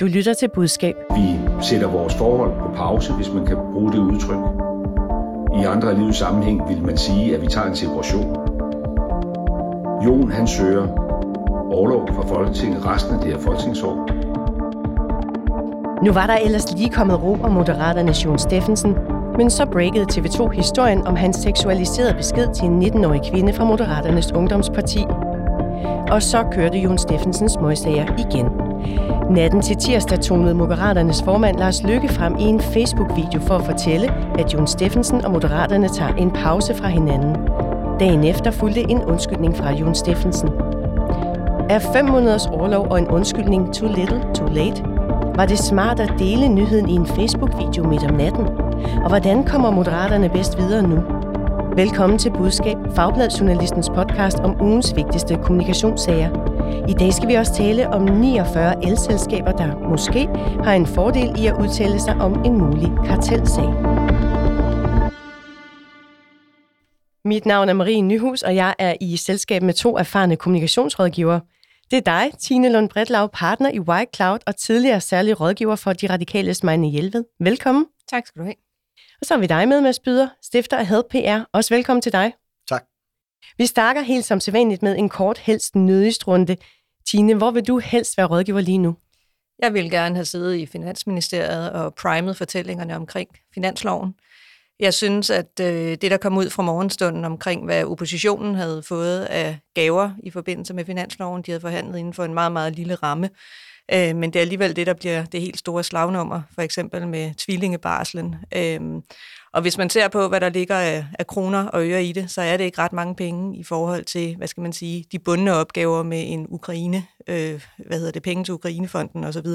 Du lytter til budskab. Vi sætter vores forhold på pause, hvis man kan bruge det udtryk. I andre af livets sammenhæng vil man sige, at vi tager en separation. Jon han søger overlov fra Folketinget resten af det her folketingsår. Nu var der ellers lige kommet ro om Moderaternes Jon Steffensen, men så breakede TV2 historien om hans seksualiserede besked til en 19-årig kvinde fra Moderaternes Ungdomsparti. Og så kørte Jon Steffensens møgsager igen. Natten til tirsdag tonede Moderaternes formand Lars Lykke frem i en Facebook-video for at fortælle, at Jon Steffensen og Moderaterne tager en pause fra hinanden. Dagen efter fulgte en undskyldning fra Jon Steffensen. Er fem måneders overlov og en undskyldning too little, too late? Var det smart at dele nyheden i en Facebook-video midt om natten? Og hvordan kommer Moderaterne bedst videre nu? Velkommen til Budskab, Fagbladjournalistens podcast om ugens vigtigste kommunikationssager. I dag skal vi også tale om 49 elselskaber, der måske har en fordel i at udtale sig om en mulig kartelsag. Mit navn er Marie Nyhus, og jeg er i selskab med to erfarne kommunikationsrådgivere. Det er dig, Tine Lund Bredlav, partner i White Cloud og tidligere særlig rådgiver for De Radikale Smejne Hjelved. Velkommen. Tak skal du have. Og så har vi dig med, Mads Byder, stifter af Help PR. Også velkommen til dig. Vi starter helt som sædvanligt med en kort, helst nødigst runde. Tine, hvor vil du helst være rådgiver lige nu? Jeg vil gerne have siddet i Finansministeriet og primet fortællingerne omkring finansloven. Jeg synes, at øh, det, der kom ud fra morgenstunden omkring, hvad oppositionen havde fået af gaver i forbindelse med finansloven, de havde forhandlet inden for en meget, meget lille ramme, Øh, men det er alligevel det, der bliver det helt store slagnummer, for eksempel med tvillingebarslen. Øh, og hvis man ser på, hvad der ligger af, af kroner og øre i det, så er det ikke ret mange penge i forhold til, hvad skal man sige, de bundne opgaver med en Ukraine, øh, hvad hedder det, penge til Ukrainefonden osv.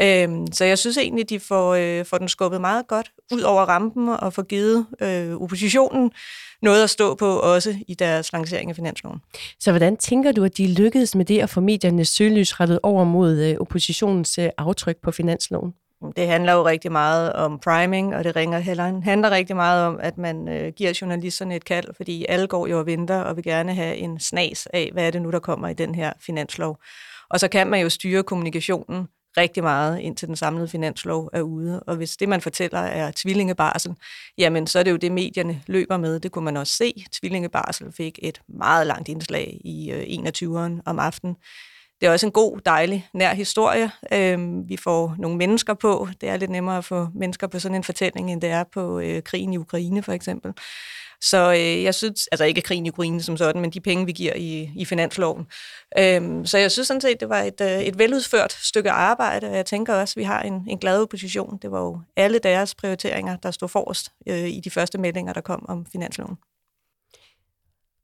Øh, så jeg synes egentlig, de får, øh, får den skubbet meget godt ud over rampen og får givet øh, oppositionen noget at stå på også i deres lancering af finansloven. Så hvordan tænker du, at de lykkedes med det at få mediernes søgelys rettet over mod øh, oppositionens øh, aftryk på finansloven? Det handler jo rigtig meget om priming, og det ringer heller, handler rigtig meget om, at man øh, giver journalisterne et kald, fordi alle går jo og venter og vil gerne have en snas af, hvad er det nu, der kommer i den her finanslov. Og så kan man jo styre kommunikationen rigtig meget, indtil den samlede finanslov er ude. Og hvis det, man fortæller, er tvillingebarsel, jamen så er det jo det, medierne løber med. Det kunne man også se. Tvillingebarsel fik et meget langt indslag i øh, 21'eren om aftenen. Det er også en god, dejlig, nær historie. Øhm, vi får nogle mennesker på. Det er lidt nemmere at få mennesker på sådan en fortælling, end det er på øh, krigen i Ukraine, for eksempel. Så øh, jeg synes, altså ikke krigen i Ukraine som sådan, men de penge, vi giver i, i finansloven. Øhm, så jeg synes sådan set, det var et, øh, et veludført stykke arbejde, og jeg tænker også, at vi har en, en glad opposition. Det var jo alle deres prioriteringer, der stod forrest øh, i de første meldinger, der kom om finansloven.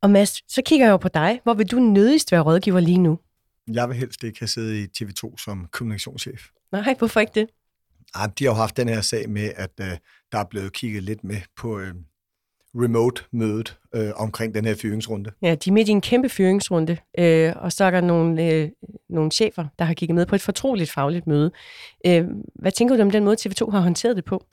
Og Mads, så kigger jeg jo på dig. Hvor vil du nødigst være rådgiver lige nu? Jeg vil helst ikke have siddet i TV2 som kommunikationschef. Nej, hvorfor ikke det? Ej, de har jo haft den her sag med, at øh, der er blevet kigget lidt med på øh, remote-mødet øh, omkring den her fyringsrunde. Ja, de er midt i en kæmpe fyringsrunde, øh, og så er der nogle, øh, nogle chefer, der har kigget med på et fortroligt fagligt møde. Øh, hvad tænker du om den måde, TV2 har håndteret det på?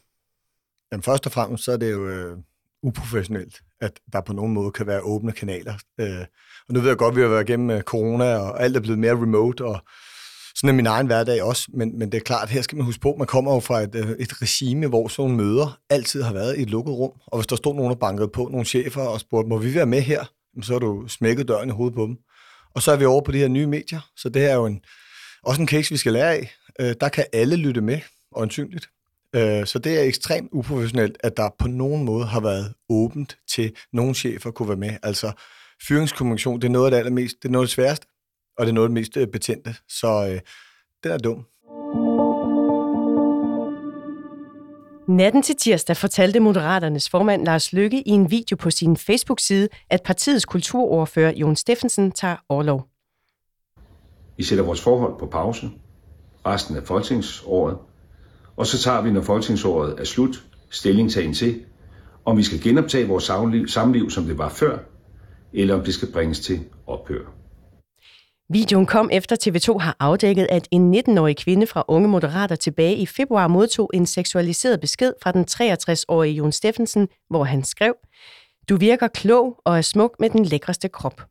Jamen, først og fremmest så er det jo øh, uprofessionelt, at der på nogen måde kan være åbne kanaler. Øh, og nu ved jeg godt, at vi har været igennem øh, corona, og alt er blevet mere remote, og sådan er min egen hverdag også, men, men det er klart, her skal man huske på, at man kommer jo fra et, øh, et regime, hvor sådan nogle møder altid har været i et lukket rum, og hvis der stod nogen, og bankede på, nogle chefer, og spurgte, må vi være med her? Så har du smækket døren i hovedet på dem. Og så er vi over på de her nye medier, så det her er jo en, også en case, vi skal lære af. Øh, der kan alle lytte med, åndsynligt. Øh, så det er ekstremt uprofessionelt, at der på nogen måde har været åbent til, nogle chefer kunne være med. Altså, fyringskommunikation, det er noget af det allermest, det er noget af det sværeste, og det er noget af det mest øh, betændte. Så øh, den er dum. Natten til tirsdag fortalte Moderaternes formand Lars Lykke i en video på sin Facebook-side, at partiets kulturordfører Jon Steffensen tager overlov. Vi sætter vores forhold på pause resten af folketingsåret, og så tager vi, når folketingsåret er slut, stillingtagen til, om vi skal genoptage vores samliv, som det var før, eller om det skal bringes til ophør. Videoen kom efter TV2 har afdækket, at en 19-årig kvinde fra Unge Moderater tilbage i februar modtog en seksualiseret besked fra den 63-årige Jon Steffensen, hvor han skrev, Du virker klog og er smuk med den lækreste krop.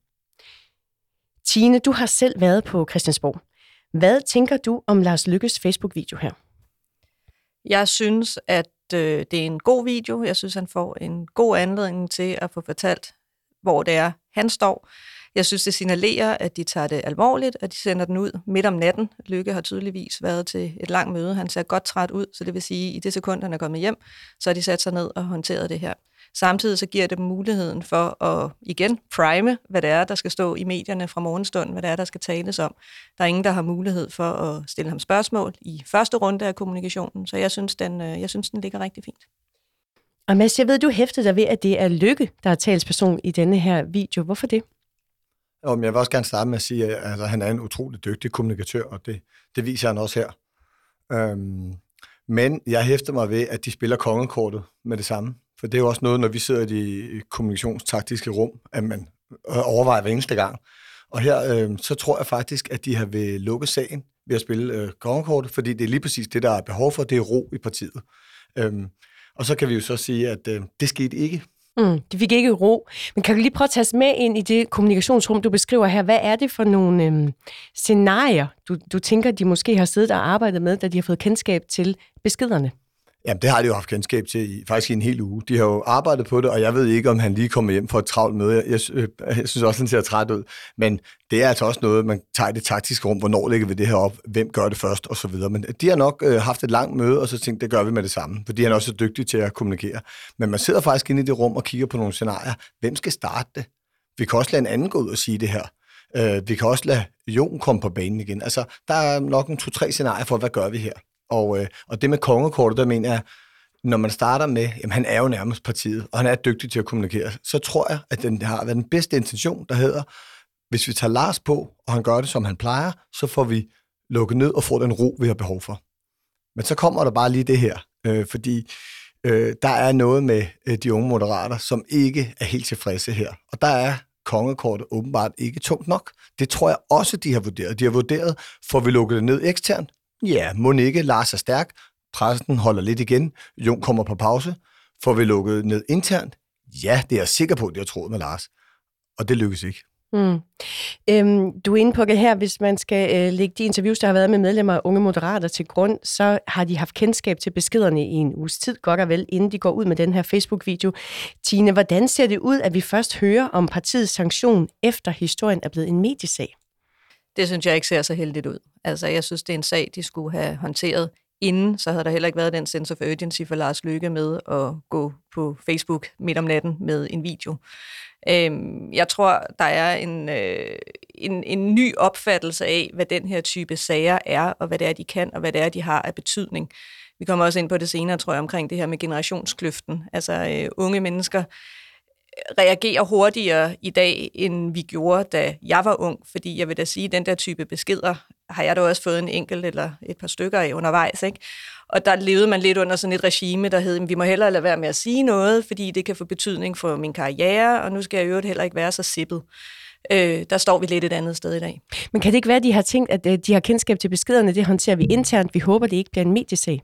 Tine, du har selv været på Christiansborg. Hvad tænker du om Lars Lykkes Facebook-video her? Jeg synes, at øh, det er en god video. Jeg synes, han får en god anledning til at få fortalt, hvor det er, han står. Jeg synes, det signalerer, at de tager det alvorligt, at de sender den ud midt om natten. Lykke har tydeligvis været til et langt møde. Han ser godt træt ud, så det vil sige, at i det sekund, han er kommet hjem, så har de sat sig ned og håndteret det her. Samtidig så giver det dem muligheden for at igen prime, hvad det er, der skal stå i medierne fra morgenstunden, hvad det er, der skal tales om. Der er ingen, der har mulighed for at stille ham spørgsmål i første runde af kommunikationen, så jeg synes, den, øh, jeg synes, den ligger rigtig fint. Og Mads, jeg ved, du hæftede dig ved, at det er Lykke, der er talsperson i denne her video. Hvorfor det? Jo, men jeg vil også gerne starte med at sige, at altså, han er en utrolig dygtig kommunikatør, og det, det viser han også her. Øhm, men jeg hæfter mig ved, at de spiller kongekortet med det samme. For det er jo også noget, når vi sidder i de kommunikationstaktiske rum, at man øh, overvejer hver eneste gang. Og her, øh, så tror jeg faktisk, at de har vil lukke sagen ved at spille øh, kongekortet, fordi det er lige præcis det, der er behov for, det er ro i partiet. Øhm, og så kan vi jo så sige, at øh, det skete ikke. Mm, de fik ikke ro. Men kan du lige prøve at tage os med ind i det kommunikationsrum, du beskriver her? Hvad er det for nogle øhm, scenarier, du, du tænker, de måske har siddet og arbejdet med, da de har fået kendskab til beskederne? Jamen, det har de jo haft kendskab til i, faktisk i en hel uge. De har jo arbejdet på det, og jeg ved ikke, om han lige kommer hjem for et travlt møde. Jeg, jeg, øh, jeg synes også, han ser træt ud. Men det er altså også noget, man tager i det taktiske rum. Hvornår lægger vi det her op? Hvem gør det først? Og så videre. Men de har nok øh, haft et langt møde, og så tænkt, det gør vi med det samme. Fordi han er også så dygtig til at kommunikere. Men man sidder faktisk inde i det rum og kigger på nogle scenarier. Hvem skal starte det? Vi kan også lade en anden gå ud og sige det her. Øh, vi kan også lade Jon komme på banen igen. Altså, der er nok en to-tre scenarier for, hvad gør vi her? Og, øh, og det med kongekortet, der mener jeg, når man starter med, jamen han er jo nærmest partiet, og han er dygtig til at kommunikere, så tror jeg, at den har været den bedste intention, der hedder, hvis vi tager Lars på, og han gør det, som han plejer, så får vi lukket ned og får den ro, vi har behov for. Men så kommer der bare lige det her, øh, fordi øh, der er noget med øh, de unge moderater, som ikke er helt tilfredse her. Og der er kongekortet åbenbart ikke tungt nok. Det tror jeg også, de har vurderet. De har vurderet, får vi lukket det ned eksternt? Ja, må ikke. Lars er stærk. Pressen holder lidt igen. Jon kommer på pause. Får vi lukket ned internt? Ja, det er jeg sikker på, det har troet med Lars. Og det lykkes ikke. Mm. Øhm, du er inde på det her, hvis man skal øh, lægge de interviews, der har været med medlemmer af Unge Moderater til grund, så har de haft kendskab til beskederne i en uges tid, godt og vel, inden de går ud med den her Facebook-video. Tine, hvordan ser det ud, at vi først hører om partiets sanktion, efter historien er blevet en mediesag? Det synes jeg ikke ser så heldigt ud. Altså, jeg synes, det er en sag, de skulle have håndteret inden, så havde der heller ikke været den sense of urgency for Lars Lykke med at gå på Facebook midt om natten med en video. Øhm, jeg tror, der er en, øh, en, en ny opfattelse af, hvad den her type sager er, og hvad det er, de kan, og hvad det er, de har af betydning. Vi kommer også ind på det senere, tror jeg, omkring det her med generationskløften. Altså øh, unge mennesker reagerer hurtigere i dag, end vi gjorde, da jeg var ung. Fordi jeg vil da sige, at den der type beskeder har jeg da også fået en enkelt eller et par stykker af undervejs. Ikke? Og der levede man lidt under sådan et regime, der hed, vi må hellere lade være med at sige noget, fordi det kan få betydning for min karriere, og nu skal jeg jo heller ikke være så sippet. Øh, der står vi lidt et andet sted i dag. Men kan det ikke være, at de har tænkt, at øh, de har kendskab til beskederne, det håndterer vi internt, vi håber, det ikke bliver en mediesag?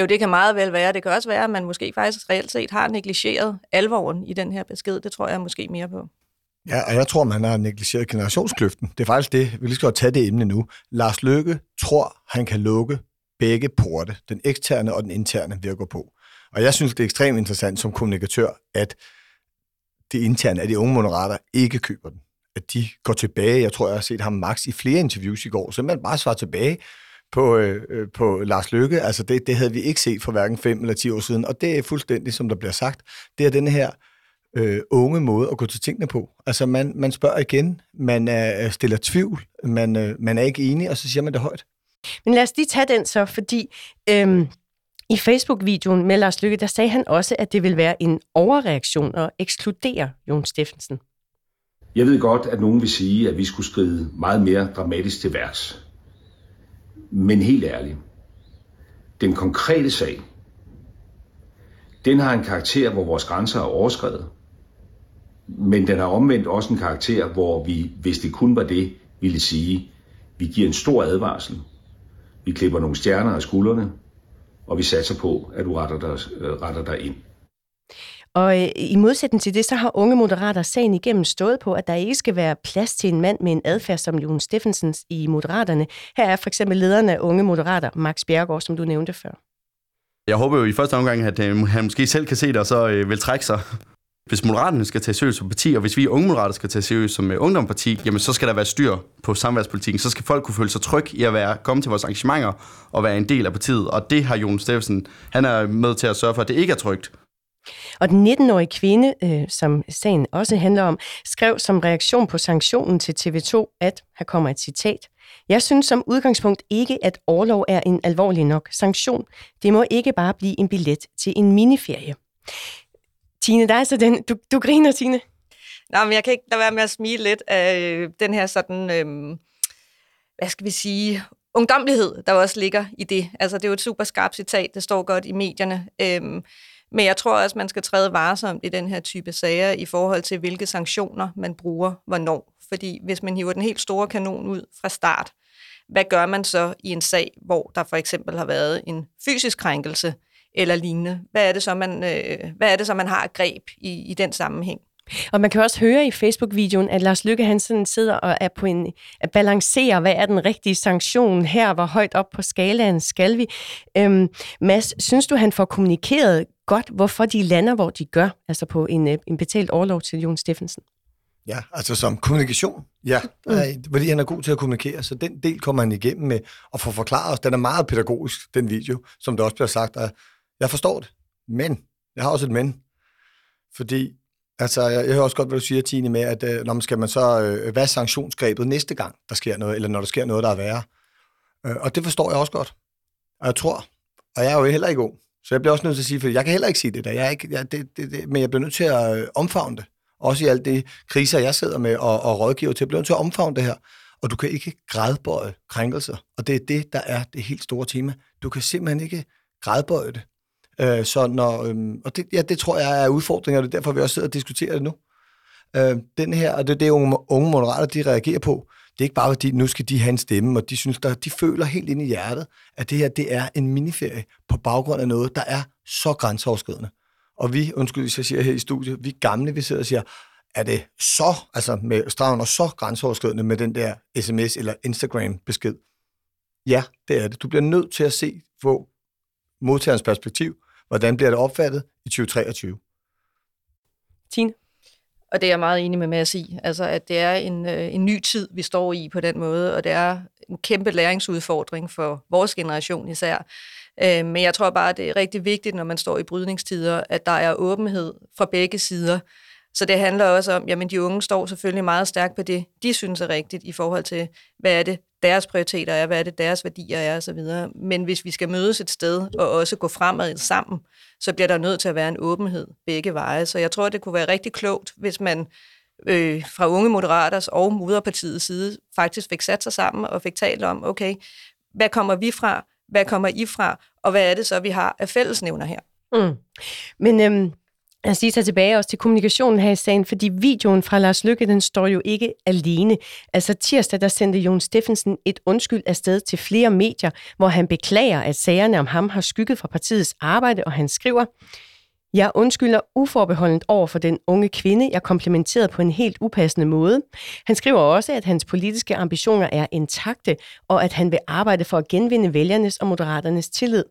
Jo, det kan meget vel være. Det kan også være, at man måske faktisk reelt set har negligeret alvoren i den her besked. Det tror jeg måske mere på. Ja, og jeg tror, man har negligeret generationskløften. Det er faktisk det, vi lige skal tage det emne nu. Lars Løkke tror, han kan lukke begge porte, den eksterne og den interne, ved at gå på. Og jeg synes, det er ekstremt interessant som kommunikatør, at det interne af de unge moderater ikke køber den. At de går tilbage. Jeg tror, jeg har set ham max i flere interviews i går, så man bare svarer tilbage på, øh, øh, på Lars Løkke. Altså det, det havde vi ikke set for hverken fem eller ti år siden, og det er fuldstændig, som der bliver sagt. Det er den her øh, unge måde at gå til tingene på. Altså man, man spørger igen, man er, stiller tvivl, man, øh, man er ikke enig, og så siger man det højt. Men lad os lige tage den så, fordi øhm, i Facebook-videoen med Lars Lykke, der sagde han også, at det vil være en overreaktion at ekskludere Jon Steffensen. Jeg ved godt, at nogen vil sige, at vi skulle skride meget mere dramatisk til værks. Men helt ærligt, den konkrete sag, den har en karakter, hvor vores grænser er overskrevet. Men den har omvendt også en karakter, hvor vi, hvis det kun var det, ville sige, vi giver en stor advarsel. Vi klipper nogle stjerner af skuldrene, og vi satser på, at du retter dig, øh, retter dig ind. Og øh, i modsætning til det, så har unge moderater sagen igennem stået på, at der ikke skal være plads til en mand med en adfærd som Jon Steffensens i Moderaterne. Her er for eksempel lederen af unge moderater, Max Bjergård, som du nævnte før. Jeg håber jo i første omgang, at øh, han måske selv kan se det, og så øh, vil trække sig. Hvis Moderaterne skal tage seriøst som parti, og hvis vi unge moderater skal tage seriøst som øh, ungdomsparti, jamen så skal der være styr på samværspolitikken. Så skal folk kunne føle sig tryg i at være, komme til vores arrangementer og være en del af partiet. Og det har Jon Steffensen, han er med til at sørge for, at det ikke er trygt. Og den 19-årige kvinde, øh, som sagen også handler om, skrev som reaktion på sanktionen til TV2, at, her kommer et citat, jeg synes som udgangspunkt ikke, at overlov er en alvorlig nok sanktion. Det må ikke bare blive en billet til en miniferie. Tine, der er så den... Du, du griner, Tine. Nej, men jeg kan ikke lade være med at smile lidt af øh, den her sådan... Øh, hvad skal vi sige, ungdomlighed, der også ligger i det. Altså, det er jo et super skarpt citat, det står godt i medierne. Øh, men jeg tror også, man skal træde varsomt i den her type sager i forhold til, hvilke sanktioner man bruger, hvornår. Fordi hvis man hiver den helt store kanon ud fra start, hvad gør man så i en sag, hvor der for eksempel har været en fysisk krænkelse eller lignende? Hvad er det så, man, øh, hvad er det så, man har greb i, i den sammenhæng? Og man kan også høre i Facebook-videoen, at Lars Lykke Hansen sidder og er på en, at balancere, hvad er den rigtige sanktion her, hvor højt op på skalaen skal vi. Øhm, Mads, synes du, han får kommunikeret godt, hvorfor de lander, hvor de gør, altså på en, øh, en betalt overlov til Jon Steffensen? Ja, altså som kommunikation, ja. Mm. Fordi han er god til at kommunikere, så den del kommer han igennem med at få forklaret os. Den er meget pædagogisk, den video, som det også bliver sagt. Jeg forstår det, men, jeg har også et men. Fordi, altså, jeg, jeg hører også godt, hvad du siger, Tine, med, at øh, når man skal man så, øh, hvad er sanktionsgrebet næste gang, der sker noget, eller når der sker noget, der er værre? Øh, og det forstår jeg også godt. Og jeg tror, og jeg er jo heller ikke ung, så jeg bliver også nødt til at sige, for jeg kan heller ikke sige det der, jeg er ikke, jeg, det, det, det, men jeg bliver nødt til at øh, omfavne det. Også i alt det kriser, jeg sidder med og, og rådgiver til, jeg bliver nødt til at omfavne det her. Og du kan ikke grædbøje krænkelser. Og det er det, der er det helt store tema. Du kan simpelthen ikke grædbøje det. Øh, så når, øh, og det, ja, det tror jeg er udfordringer, og det er derfor, vi også sidder og diskuterer det nu. Øh, den her, og det er det, unge, unge moderater, de reagerer på. Det er ikke bare, fordi nu skal de have en stemme, og de synes, der, de føler helt ind i hjertet, at det her, det er en miniferie på baggrund af noget, der er så grænseoverskridende. Og vi, undskyld, hvis jeg siger her i studiet, vi gamle, vi sidder og siger, er det så, altså med straven og så grænseoverskridende med den der sms eller Instagram besked? Ja, det er det. Du bliver nødt til at se på modtagerens perspektiv, hvordan bliver det opfattet i 2023. Tine? Og det er jeg meget enig med Mads i. Altså, at det er en, øh, en ny tid, vi står i på den måde, og det er en kæmpe læringsudfordring for vores generation især. Øh, men jeg tror bare, at det er rigtig vigtigt, når man står i brydningstider, at der er åbenhed fra begge sider. Så det handler også om, jamen de unge står selvfølgelig meget stærkt på det, de synes er rigtigt i forhold til, hvad er det, deres prioriteter er, hvad er det, deres værdier er osv. Men hvis vi skal mødes et sted og også gå fremad sammen, så bliver der nødt til at være en åbenhed begge veje. Så jeg tror, det kunne være rigtig klogt, hvis man øh, fra unge moderaters og moderpartiets side faktisk fik sat sig sammen og fik talt om, okay, hvad kommer vi fra, hvad kommer I fra, og hvad er det så, vi har af fællesnævner her? Mm. Men øhm, at sige sig tilbage også til kommunikationen her i sagen, fordi videoen fra Lars Lykke, den står jo ikke alene. Altså tirsdag, der sendte Jon Steffensen et undskyld afsted til flere medier, hvor han beklager, at sagerne om ham har skygget fra partiets arbejde, og han skriver, jeg undskylder uforbeholdent over for den unge kvinde, jeg komplimenterede på en helt upassende måde. Han skriver også, at hans politiske ambitioner er intakte, og at han vil arbejde for at genvinde vælgernes og moderaternes tillid.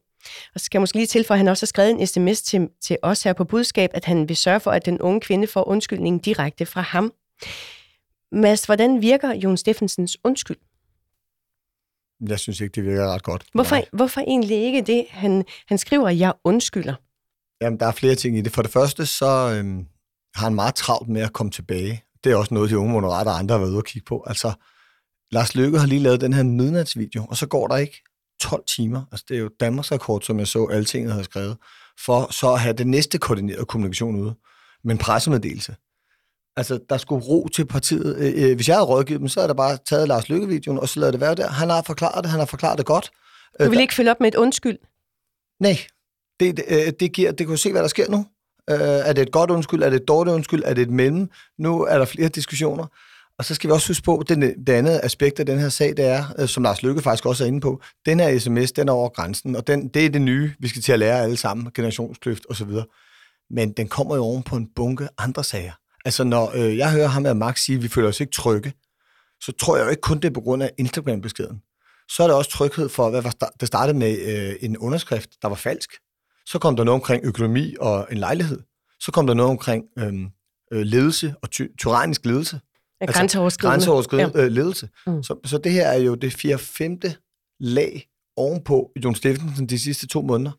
Og så skal jeg måske lige tilføje, at han også har skrevet en sms til, til os her på budskab, at han vil sørge for, at den unge kvinde får undskyldningen direkte fra ham. Mads, hvordan virker Jon Steffensens undskyld? Jeg synes ikke, det virker ret godt. Hvorfor, hvorfor egentlig ikke det? Han, han skriver, at jeg undskylder. Jamen, der er flere ting i det. For det første, så øhm, har han meget travlt med at komme tilbage. Det er også noget, de unge moderater og andre har været ude og kigge på. Altså, Lars Løkke har lige lavet den her midnatsvideo, og så går der ikke 12 timer. Altså, det er jo Danmarks rekord, som jeg så, alle tingene havde skrevet, for så at have det næste koordinerede kommunikation ude. Men pressemeddelelse. Altså, der skulle ro til partiet. Øh, øh, hvis jeg havde rådgivet dem, så havde der bare taget Lars Løkke-videoen, og så lavet det være der. Han har forklaret det, han har forklaret det godt. Du vil ikke følge op med et undskyld? Nej, det, det, det, giver, det kan se, hvad der sker nu. Er det et godt undskyld? Er det et dårligt undskyld? Er det et mellem? Nu er der flere diskussioner. Og så skal vi også huske på, at den, det andet aspekt af den her sag, det er, øh, som Lars Lykke faktisk også er inde på, den her sms, den er over grænsen, og den, det er det nye, vi skal til at lære alle sammen, generationskløft osv. men den kommer jo oven på en bunke andre sager. Altså, når øh, jeg hører ham og Max sige, at vi føler os ikke trygge, så tror jeg jo ikke kun det er på grund af Instagram-beskeden. Så er der også tryghed for, hvad var det startede med øh, en underskrift, der var falsk. Så kom der noget omkring økonomi og en lejlighed. Så kom der noget omkring øhm, øh, ledelse og ty- tyrannisk ledelse. Ja, altså, grænseoverskridende. Grænseoverskridende ja. øh, ledelse. Mm. Så, så det her er jo det 4-5. lag ovenpå Jon Steffensen de sidste to måneder.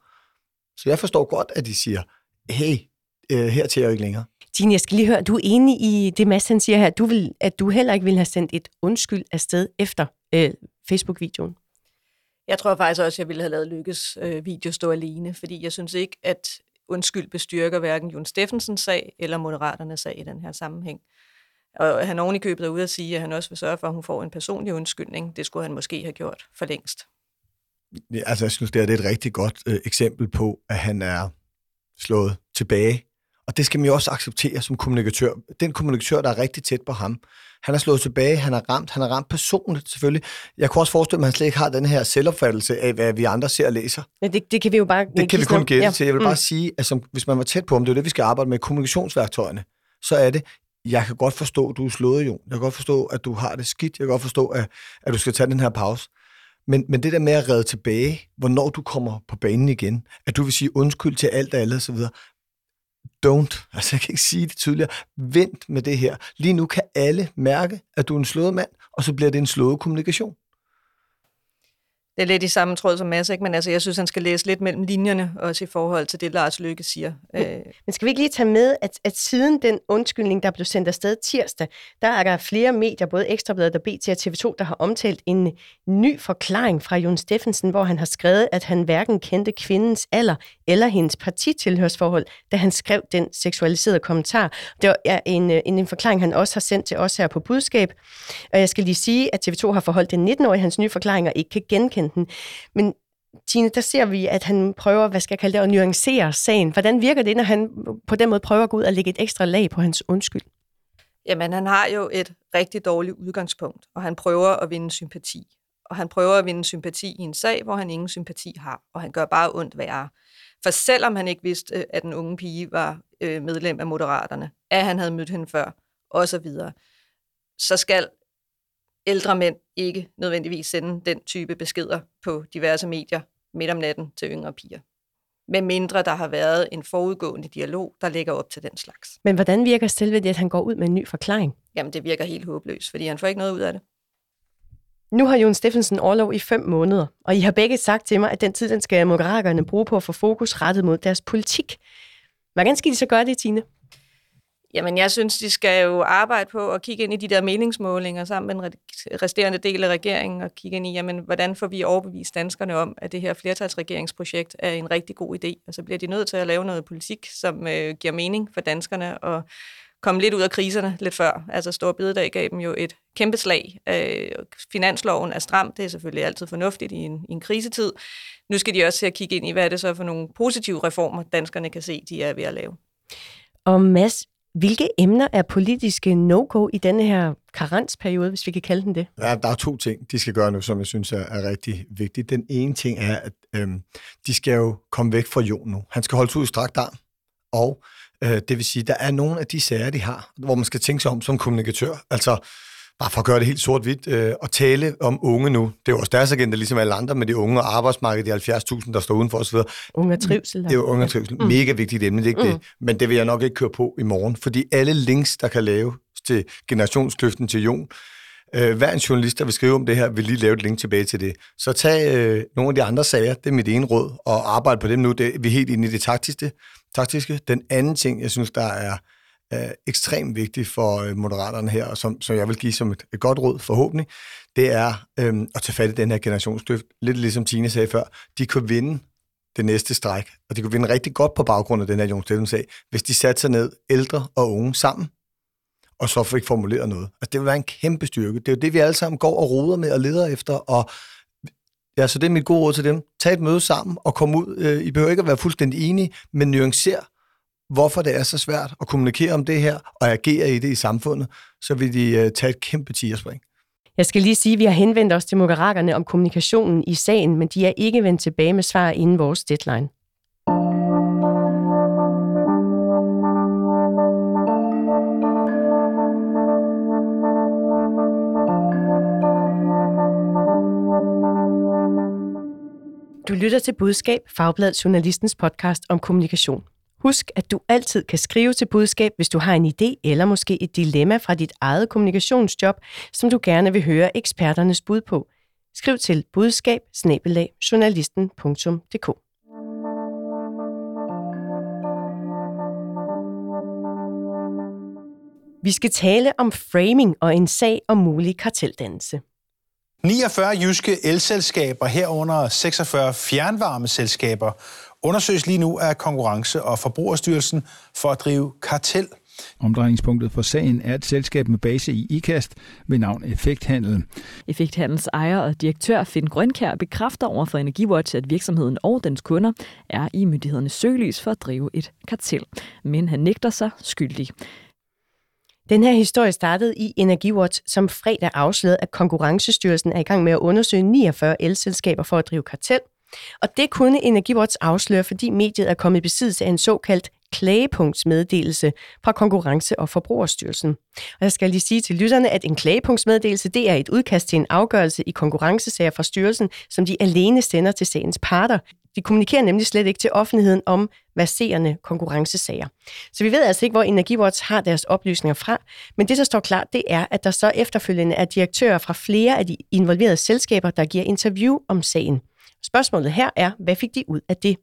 Så jeg forstår godt, at de siger, hey, øh, her til jeg ikke længere. Tine, jeg skal lige høre, du er enig i det, Mads han siger her, du vil, at du heller ikke ville have sendt et undskyld afsted efter øh, Facebook-videoen? Jeg tror faktisk også, at jeg ville have lavet Lykkes øh, video stå alene, fordi jeg synes ikke, at undskyld bestyrker hverken Jon Steffensens sag eller Moderaternes sag i den her sammenhæng. Og han oven i købet er ude at sige, at han også vil sørge for, at hun får en personlig undskyldning. Det skulle han måske have gjort for længst. Ja, altså, jeg synes, det er et rigtig godt øh, eksempel på, at han er slået tilbage. Og det skal man jo også acceptere som kommunikatør. Den kommunikatør, der er rigtig tæt på ham, han er slået tilbage, han har ramt, han har ramt personligt selvfølgelig. Jeg kunne også forestille mig, at han slet ikke har den her selvopfattelse af, hvad vi andre ser og læser. Ja, det, det kan vi jo bare Det kan vi kun gætte ja. til. Jeg vil mm. bare sige, at som, hvis man var tæt på ham, det er det, vi skal arbejde med, kommunikationsværktøjerne, så er det, jeg kan godt forstå, at du er slået, Jon. Jeg kan godt forstå, at du har det skidt. Jeg kan godt forstå, at, at du skal tage den her pause. Men, men det der med at redde tilbage, hvornår du kommer på banen igen, at du vil sige undskyld til alt og alle osv., don't. Altså, jeg kan ikke sige det tydeligere. Vent med det her. Lige nu kan alle mærke, at du er en slået mand, og så bliver det en slået kommunikation det er lidt i samme tråd som Mads, ikke? men altså, jeg synes, han skal læse lidt mellem linjerne, også i forhold til det, Lars Lykke siger. Men, øh. men skal vi ikke lige tage med, at, at siden den undskyldning, der blev sendt afsted tirsdag, der er der flere medier, både Ekstrabladet og BT og TV2, der har omtalt en ny forklaring fra Jon Steffensen, hvor han har skrevet, at han hverken kendte kvindens alder eller hendes partitilhørsforhold, da han skrev den seksualiserede kommentar. Det er en, en, en forklaring, han også har sendt til os her på budskab. Og jeg skal lige sige, at TV2 har forholdt den 19-årige hans nye forklaringer ikke kan genkende weekenden. Men Tine, der ser vi, at han prøver, hvad skal jeg kalde det, at nuancere sagen. Hvordan virker det, når han på den måde prøver at gå ud og lægge et ekstra lag på hans undskyld? Jamen, han har jo et rigtig dårligt udgangspunkt, og han prøver at vinde sympati. Og han prøver at vinde sympati i en sag, hvor han ingen sympati har, og han gør bare ondt værre. For selvom han ikke vidste, øh, at den unge pige var øh, medlem af Moderaterne, at han havde mødt hende før, og så videre, så skal ældre mænd ikke nødvendigvis sende den type beskeder på diverse medier midt om natten til yngre piger. Med mindre der har været en forudgående dialog, der ligger op til den slags. Men hvordan virker selve det, at han går ud med en ny forklaring? Jamen, det virker helt håbløst, fordi han får ikke noget ud af det. Nu har Jon Steffensen overlov i fem måneder, og I har begge sagt til mig, at den tid, den skal moderaterne bruge på at få fokus rettet mod deres politik. Hvordan skal de så gøre det, Tine? Jamen, jeg synes, de skal jo arbejde på at kigge ind i de der meningsmålinger sammen med den resterende del af regeringen og kigge ind i, jamen, hvordan får vi overbevist danskerne om, at det her flertalsregeringsprojekt er en rigtig god idé. Og så bliver de nødt til at lave noget politik, som øh, giver mening for danskerne og komme lidt ud af kriserne lidt før. Altså Stor Bededag gav dem jo et kæmpe slag. Øh, finansloven er stram, det er selvfølgelig altid fornuftigt i en, i en krisetid. Nu skal de også se at kigge ind i, hvad er det så for nogle positive reformer, danskerne kan se, de er ved at lave. Og Mads, hvilke emner er politiske no-go i denne her karensperiode, hvis vi kan kalde den det? Ja, der er to ting, de skal gøre nu, som jeg synes er, er rigtig vigtigt. Den ene ting er, at øhm, de skal jo komme væk fra Jon nu. Han skal holdes ud i strakt arm, og øh, det vil sige, der er nogle af de sager, de har, hvor man skal tænke sig om som kommunikatør. Altså, bare for at gøre det helt sort-hvidt, øh, og tale om unge nu. Det er jo også deres agenda, ligesom alle andre, med de unge og arbejdsmarkedet, de 70.000, der står udenfor osv. Unge og trivsel. Det er jo unge og trivsel. Mm. Mega vigtigt emne, det er ikke mm. det. Men det vil jeg nok ikke køre på i morgen, fordi alle links, der kan lave til generationskløften til Jon, øh, hver en journalist, der vil skrive om det her, vil lige lave et link tilbage til det. Så tag øh, nogle af de andre sager, det er mit ene råd, og arbejde på dem nu. Det, vi er helt inde i det taktiske. taktiske. Den anden ting, jeg synes, der er er ekstremt vigtigt for øh, moderaterne her, og som, som jeg vil give som et, et godt råd forhåbentlig, det er øh, at tage fat i den her generationskløft. Lidt ligesom Tine sagde før, de kunne vinde det næste stræk, og de kunne vinde rigtig godt på baggrund af den her Jon Steffens sag, hvis de satte sig ned, ældre og unge sammen, og så fik formuleret noget. Altså, det vil være en kæmpe styrke. Det er jo det, vi alle sammen går og roder med og leder efter, og ja, så det er mit gode råd til dem. Tag et møde sammen og kom ud. Øh, I behøver ikke at være fuldstændig enige, men nuancer hvorfor det er så svært at kommunikere om det her og agere i det i samfundet, så vil de øh, tage et kæmpe tigerspring. Jeg skal lige sige, at vi har henvendt os til Mokarakerne om kommunikationen i sagen, men de er ikke vendt tilbage med svar inden vores deadline. Du lytter til Budskab, Fagblad Journalistens podcast om kommunikation. Husk, at du altid kan skrive til budskab, hvis du har en idé eller måske et dilemma fra dit eget kommunikationsjob, som du gerne vil høre eksperternes bud på. Skriv til budskab Vi skal tale om framing og en sag om mulig karteldannelse. 49 jyske elselskaber herunder 46 fjernvarmeselskaber undersøges lige nu af Konkurrence- og Forbrugerstyrelsen for at drive kartel. Omdrejningspunktet for sagen er et selskab med base i IKAST ved navn Effekthandel. Effekthandels ejer og direktør Finn Grønkær bekræfter over for Energiwatch, at virksomheden og dens kunder er i myndighedernes søgelys for at drive et kartel. Men han nægter sig skyldig. Den her historie startede i Energiwatch, som fredag afslørede, at Konkurrencestyrelsen er i gang med at undersøge 49 elselskaber for at drive kartel. Og det kunne Energiwatch afsløre, fordi mediet er kommet i besiddelse af en såkaldt klagepunktsmeddelelse fra Konkurrence- og Forbrugerstyrelsen. Og jeg skal lige sige til lytterne, at en klagepunktsmeddelelse det er et udkast til en afgørelse i konkurrencesager fra styrelsen, som de alene sender til sagens parter. De kommunikerer nemlig slet ikke til offentligheden om verserende konkurrencesager. Så vi ved altså ikke, hvor Energiwatch har deres oplysninger fra, men det, der står klart, det er, at der så efterfølgende er direktører fra flere af de involverede selskaber, der giver interview om sagen. Spørgsmålet her er, hvad fik de ud af det?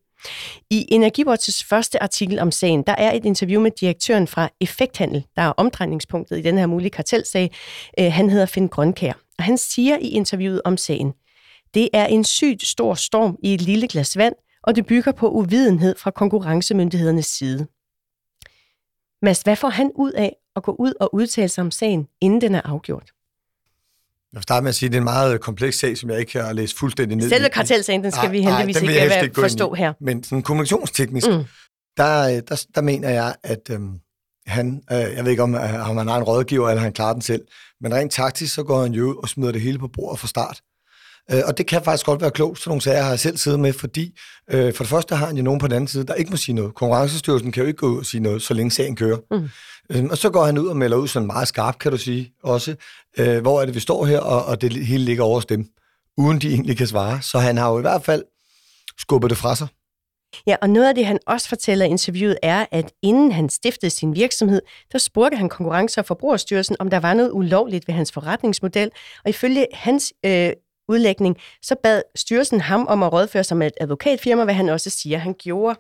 I Energiwatches første artikel om sagen, der er et interview med direktøren fra Effekthandel, der er omdrejningspunktet i den her mulige kartelsag. Øh, han hedder Finn Grønkær, og han siger i interviewet om sagen, det er en sygt stor storm i et lille glas vand, og det bygger på uvidenhed fra konkurrencemyndighedernes side. Mads, hvad får han ud af at gå ud og udtale sig om sagen, inden den er afgjort? Jeg vil starte med at sige, at det er en meget kompleks sag, som jeg ikke har læst fuldstændig ned Selve kartelsagen, den skal nej, vi heldigvis nej, ikke, ikke forstå her. Men sådan kommunikationsteknisk, mm. der, der, der mener jeg, at øhm, han, øh, jeg ved ikke om, øh, om han har en rådgiver, eller han klarer den selv, men rent taktisk, så går han jo og smider det hele på bordet fra start. Øh, og det kan faktisk godt være klogt, så nogle sager har jeg selv siddet med, fordi øh, for det første har han jo nogen på den anden side, der ikke må sige noget. Konkurrencestyrelsen kan jo ikke gå ud og sige noget, så længe sagen kører. Mm. Øh, og så går han ud og melder ud sådan meget skarpt, kan du sige, også. Øh, hvor er det, vi står her, og, og det hele ligger over dem, uden de egentlig kan svare. Så han har jo i hvert fald skubbet det fra sig. Ja, og noget af det, han også fortæller i interviewet, er, at inden han stiftede sin virksomhed, der spurgte han Konkurrence- og Forbrugerstyrelsen, om der var noget ulovligt ved hans forretningsmodel. Og ifølge hans øh, udlægning, så bad styrelsen ham om at rådføre sig med et advokatfirma, hvad han også siger, han gjorde.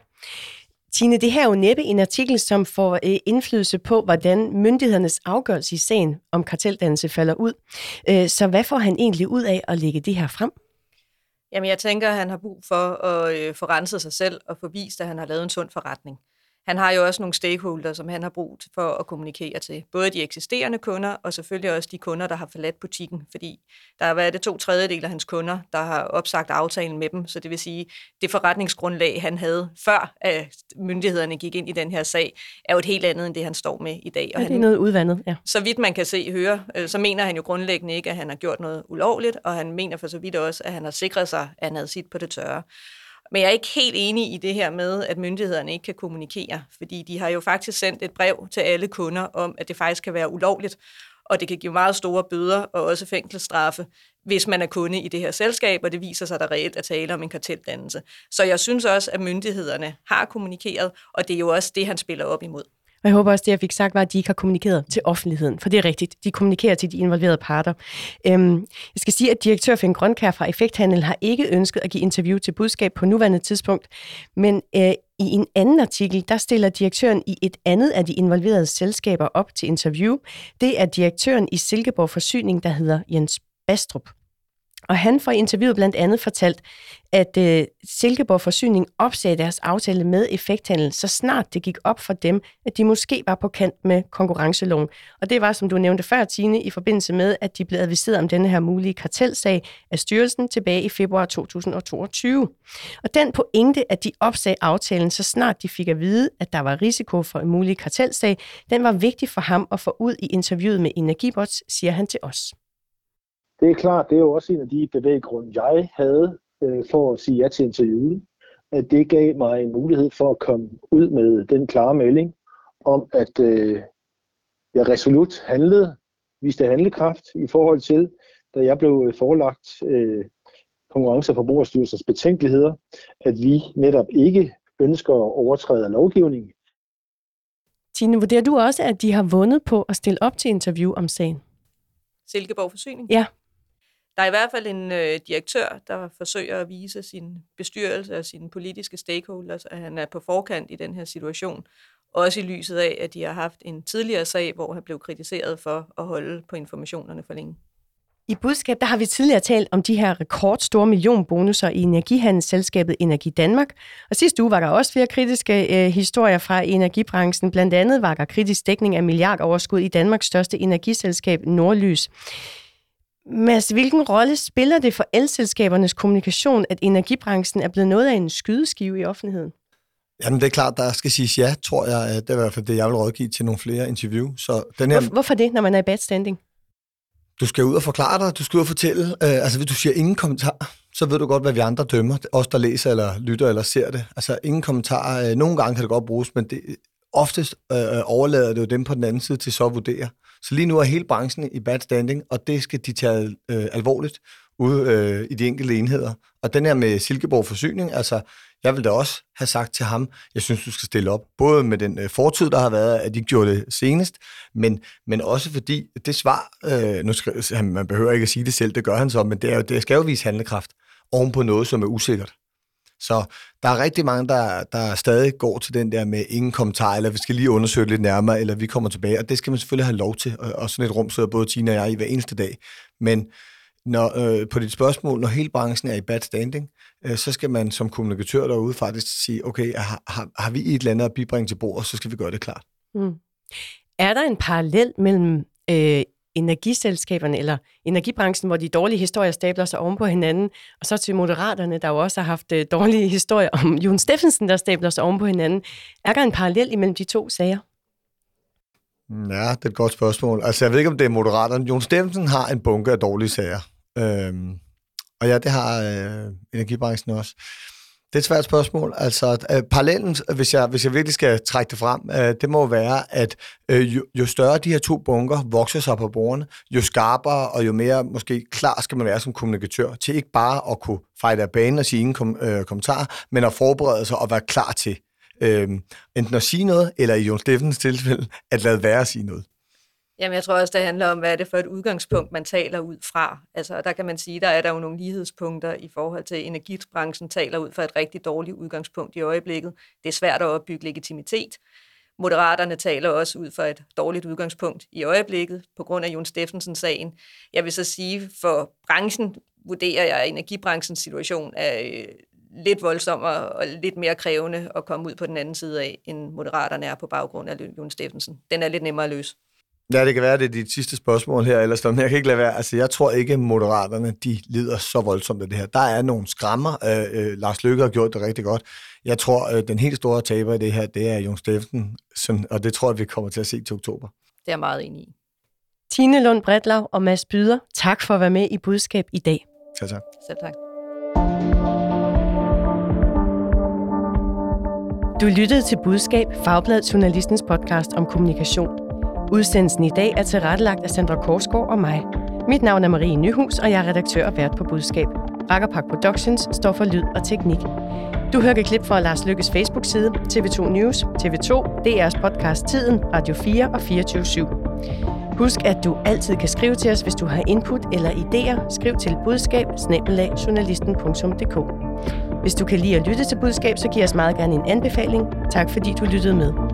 Tine, det her er jo næppe en artikel, som får øh, indflydelse på, hvordan myndighedernes afgørelse i sagen om karteldannelse falder ud. Øh, så hvad får han egentlig ud af at lægge det her frem? Jamen, jeg tænker, at han har brug for at øh, få renset sig selv og få vist, at han har lavet en sund forretning han har jo også nogle stakeholders, som han har brug for at kommunikere til. Både de eksisterende kunder, og selvfølgelig også de kunder, der har forladt butikken. Fordi der har været det to tredjedel af hans kunder, der har opsagt aftalen med dem. Så det vil sige, det forretningsgrundlag, han havde før, at myndighederne gik ind i den her sag, er jo et helt andet end det, han står med i dag. Og ja, det er noget udvandet, ja. Så vidt man kan se høre, øh, så mener han jo grundlæggende ikke, at han har gjort noget ulovligt, og han mener for så vidt også, at han har sikret sig, at han havde sit på det tørre. Men jeg er ikke helt enig i det her med, at myndighederne ikke kan kommunikere, fordi de har jo faktisk sendt et brev til alle kunder om, at det faktisk kan være ulovligt, og det kan give meget store bøder og også fængselsstraffe, hvis man er kunde i det her selskab, og det viser sig, at der reelt er tale om en karteldannelse. Så jeg synes også, at myndighederne har kommunikeret, og det er jo også det, han spiller op imod. Og jeg håber også, det jeg fik sagt, var, at de ikke har kommunikeret til offentligheden, for det er rigtigt. De kommunikerer til de involverede parter. Øhm, jeg skal sige, at direktør Finn Grønkær fra Effekthandel har ikke ønsket at give interview til budskab på nuværende tidspunkt, men øh, i en anden artikel, der stiller direktøren i et andet af de involverede selskaber op til interview. Det er direktøren i Silkeborg Forsyning, der hedder Jens Bastrup. Og han får i interviewet blandt andet fortalt, at øh, Silkeborg Forsyning opsagde deres aftale med effekthandel, så snart det gik op for dem, at de måske var på kant med konkurrenceloven. Og det var, som du nævnte før, Tine, i forbindelse med, at de blev adviseret om denne her mulige kartelsag af styrelsen tilbage i februar 2022. Og den pointe, at de opsagde aftalen, så snart de fik at vide, at der var risiko for en mulig kartelsag, den var vigtig for ham at få ud i interviewet med Energibots, siger han til os. Det er klart, det er jo også en af de bevæggrunde, jeg havde øh, for at sige ja til interviewet. At det gav mig en mulighed for at komme ud med den klare melding om, at øh, jeg resolut handlede, viste handlekraft i forhold til, da jeg blev forelagt øh, Konkurrence- og Forbrugerstyrelsens betænkeligheder, at vi netop ikke ønsker at overtræde lovgivningen. Tine, vurderer du også, at de har vundet på at stille op til interview om sagen? Silkeborg Forsyning? Ja. Der er i hvert fald en øh, direktør, der forsøger at vise sin bestyrelse og sine politiske stakeholders, at han er på forkant i den her situation. Også i lyset af, at de har haft en tidligere sag, hvor han blev kritiseret for at holde på informationerne for længe. I budskab, der har vi tidligere talt om de her rekordstore millionbonusser i energihandelsselskabet Energi Danmark. Og sidste uge var der også flere kritiske øh, historier fra energibranchen. Blandt andet var der kritisk dækning af milliardoverskud i Danmarks største energiselskab Nordlys. Mads, hvilken rolle spiller det for elselskabernes kommunikation, at energibranchen er blevet noget af en skydeskive i offentligheden? Jamen, det er klart, der skal siges ja, tror jeg. Det er i hvert fald det, jeg vil rådgive til nogle flere interview. Så den her, Hvor, hvorfor det, når man er i bad standing? du skal ud og forklare dig, du skal ud og fortælle. Øh, altså, hvis du siger ingen kommentar, så ved du godt, hvad vi andre dømmer. Os, der læser eller lytter eller ser det. Altså, ingen kommentar. Øh, nogle gange kan det godt bruges, men det, oftest øh, overlader det jo dem på den anden side til så at vurdere. Så lige nu er hele branchen i bad standing, og det skal de tage øh, alvorligt ude øh, i de enkelte enheder. Og den her med Silkeborg Forsyning, altså, jeg vil da også have sagt til ham, jeg synes, du skal stille op. Både med den øh, fortid, der har været, at de gjorde det senest, men, men også fordi det svar, øh, nu skal, man behøver ikke at sige det selv, det gør han så, men det, er jo, det skal jo vise handlekraft oven på noget, som er usikkert. Så der er rigtig mange, der, der stadig går til den der med ingen kommentar, eller vi skal lige undersøge det lidt nærmere, eller vi kommer tilbage, og det skal man selvfølgelig have lov til, og, og sådan et rum sidder både Tina og jeg i hver eneste dag. Men når, øh, på dit spørgsmål, når hele branchen er i bad standing, øh, så skal man som kommunikatør derude faktisk sige, okay, har, har, har vi et eller andet at bibringe til bordet, så skal vi gøre det klart. Mm. Er der en parallel mellem øh, energiselskaberne eller energibranchen, hvor de dårlige historier stabler sig oven på hinanden, og så til moderaterne, der jo også har haft øh, dårlige historier om Jon Steffensen, der stabler sig oven på hinanden. Er der en parallel imellem de to sager? Mm, ja, det er et godt spørgsmål. Altså, jeg ved ikke, om det er moderaterne. Jon Steffensen har en bunke af dårlige sager. Øhm, og ja, det har øh, energibranchen også. Det er et svært spørgsmål. Altså, øh, parallellen, hvis jeg, hvis jeg virkelig skal trække det frem, øh, det må være, at øh, jo, jo større de her to bunker vokser sig på bordene, jo skarpere og jo mere måske klar skal man være som kommunikatør til ikke bare at kunne fejle af banen og sige ingen kom, øh, kommentar, men at forberede sig og være klar til øh, enten at sige noget, eller i Jon Steffens tilfælde, at lade være at sige noget. Jamen, jeg tror også, det handler om, hvad er det for et udgangspunkt, man taler ud fra. Altså, der kan man sige, der er der jo nogle lighedspunkter i forhold til, at energibranchen taler ud fra et rigtig dårligt udgangspunkt i øjeblikket. Det er svært at opbygge legitimitet. Moderaterne taler også ud fra et dårligt udgangspunkt i øjeblikket, på grund af Jon Steffensen-sagen. Jeg vil så sige, for branchen vurderer jeg, at energibranchens situation er øh, lidt voldsommere og lidt mere krævende at komme ud på den anden side af, end moderaterne er på baggrund af Jon Steffensen. Den er lidt nemmere at løse. Ja, det kan være, det er dit sidste spørgsmål her, ellers men jeg kan ikke lade være. Altså, jeg tror ikke, at moderaterne, de lider så voldsomt af det her. Der er nogle skrammer. Øh, øh, Lars Løkke har gjort det rigtig godt. Jeg tror, øh, den helt store taber i det her, det er Jon Steffensen, som, og det tror jeg, vi kommer til at se til oktober. Det er jeg meget enig i. Tine Lund Bredlav og Mads Byder, tak for at være med i budskab i dag. Tak, tak. Selv tak. Du lyttede til Budskab, Fagbladet Journalistens podcast om kommunikation. Udsendelsen i dag er tilrettelagt af Sandra Korsgaard og mig. Mit navn er Marie Nyhus, og jeg er redaktør og vært på Budskab. Rakkerpak Productions står for lyd og teknik. Du hørte et klip fra Lars Lykkes Facebook-side, TV2 News, TV2, DR's podcast Tiden, Radio 4 og 24 /7. Husk, at du altid kan skrive til os, hvis du har input eller idéer. Skriv til budskab Hvis du kan lide at lytte til budskab, så giv os meget gerne en anbefaling. Tak fordi du lyttede med.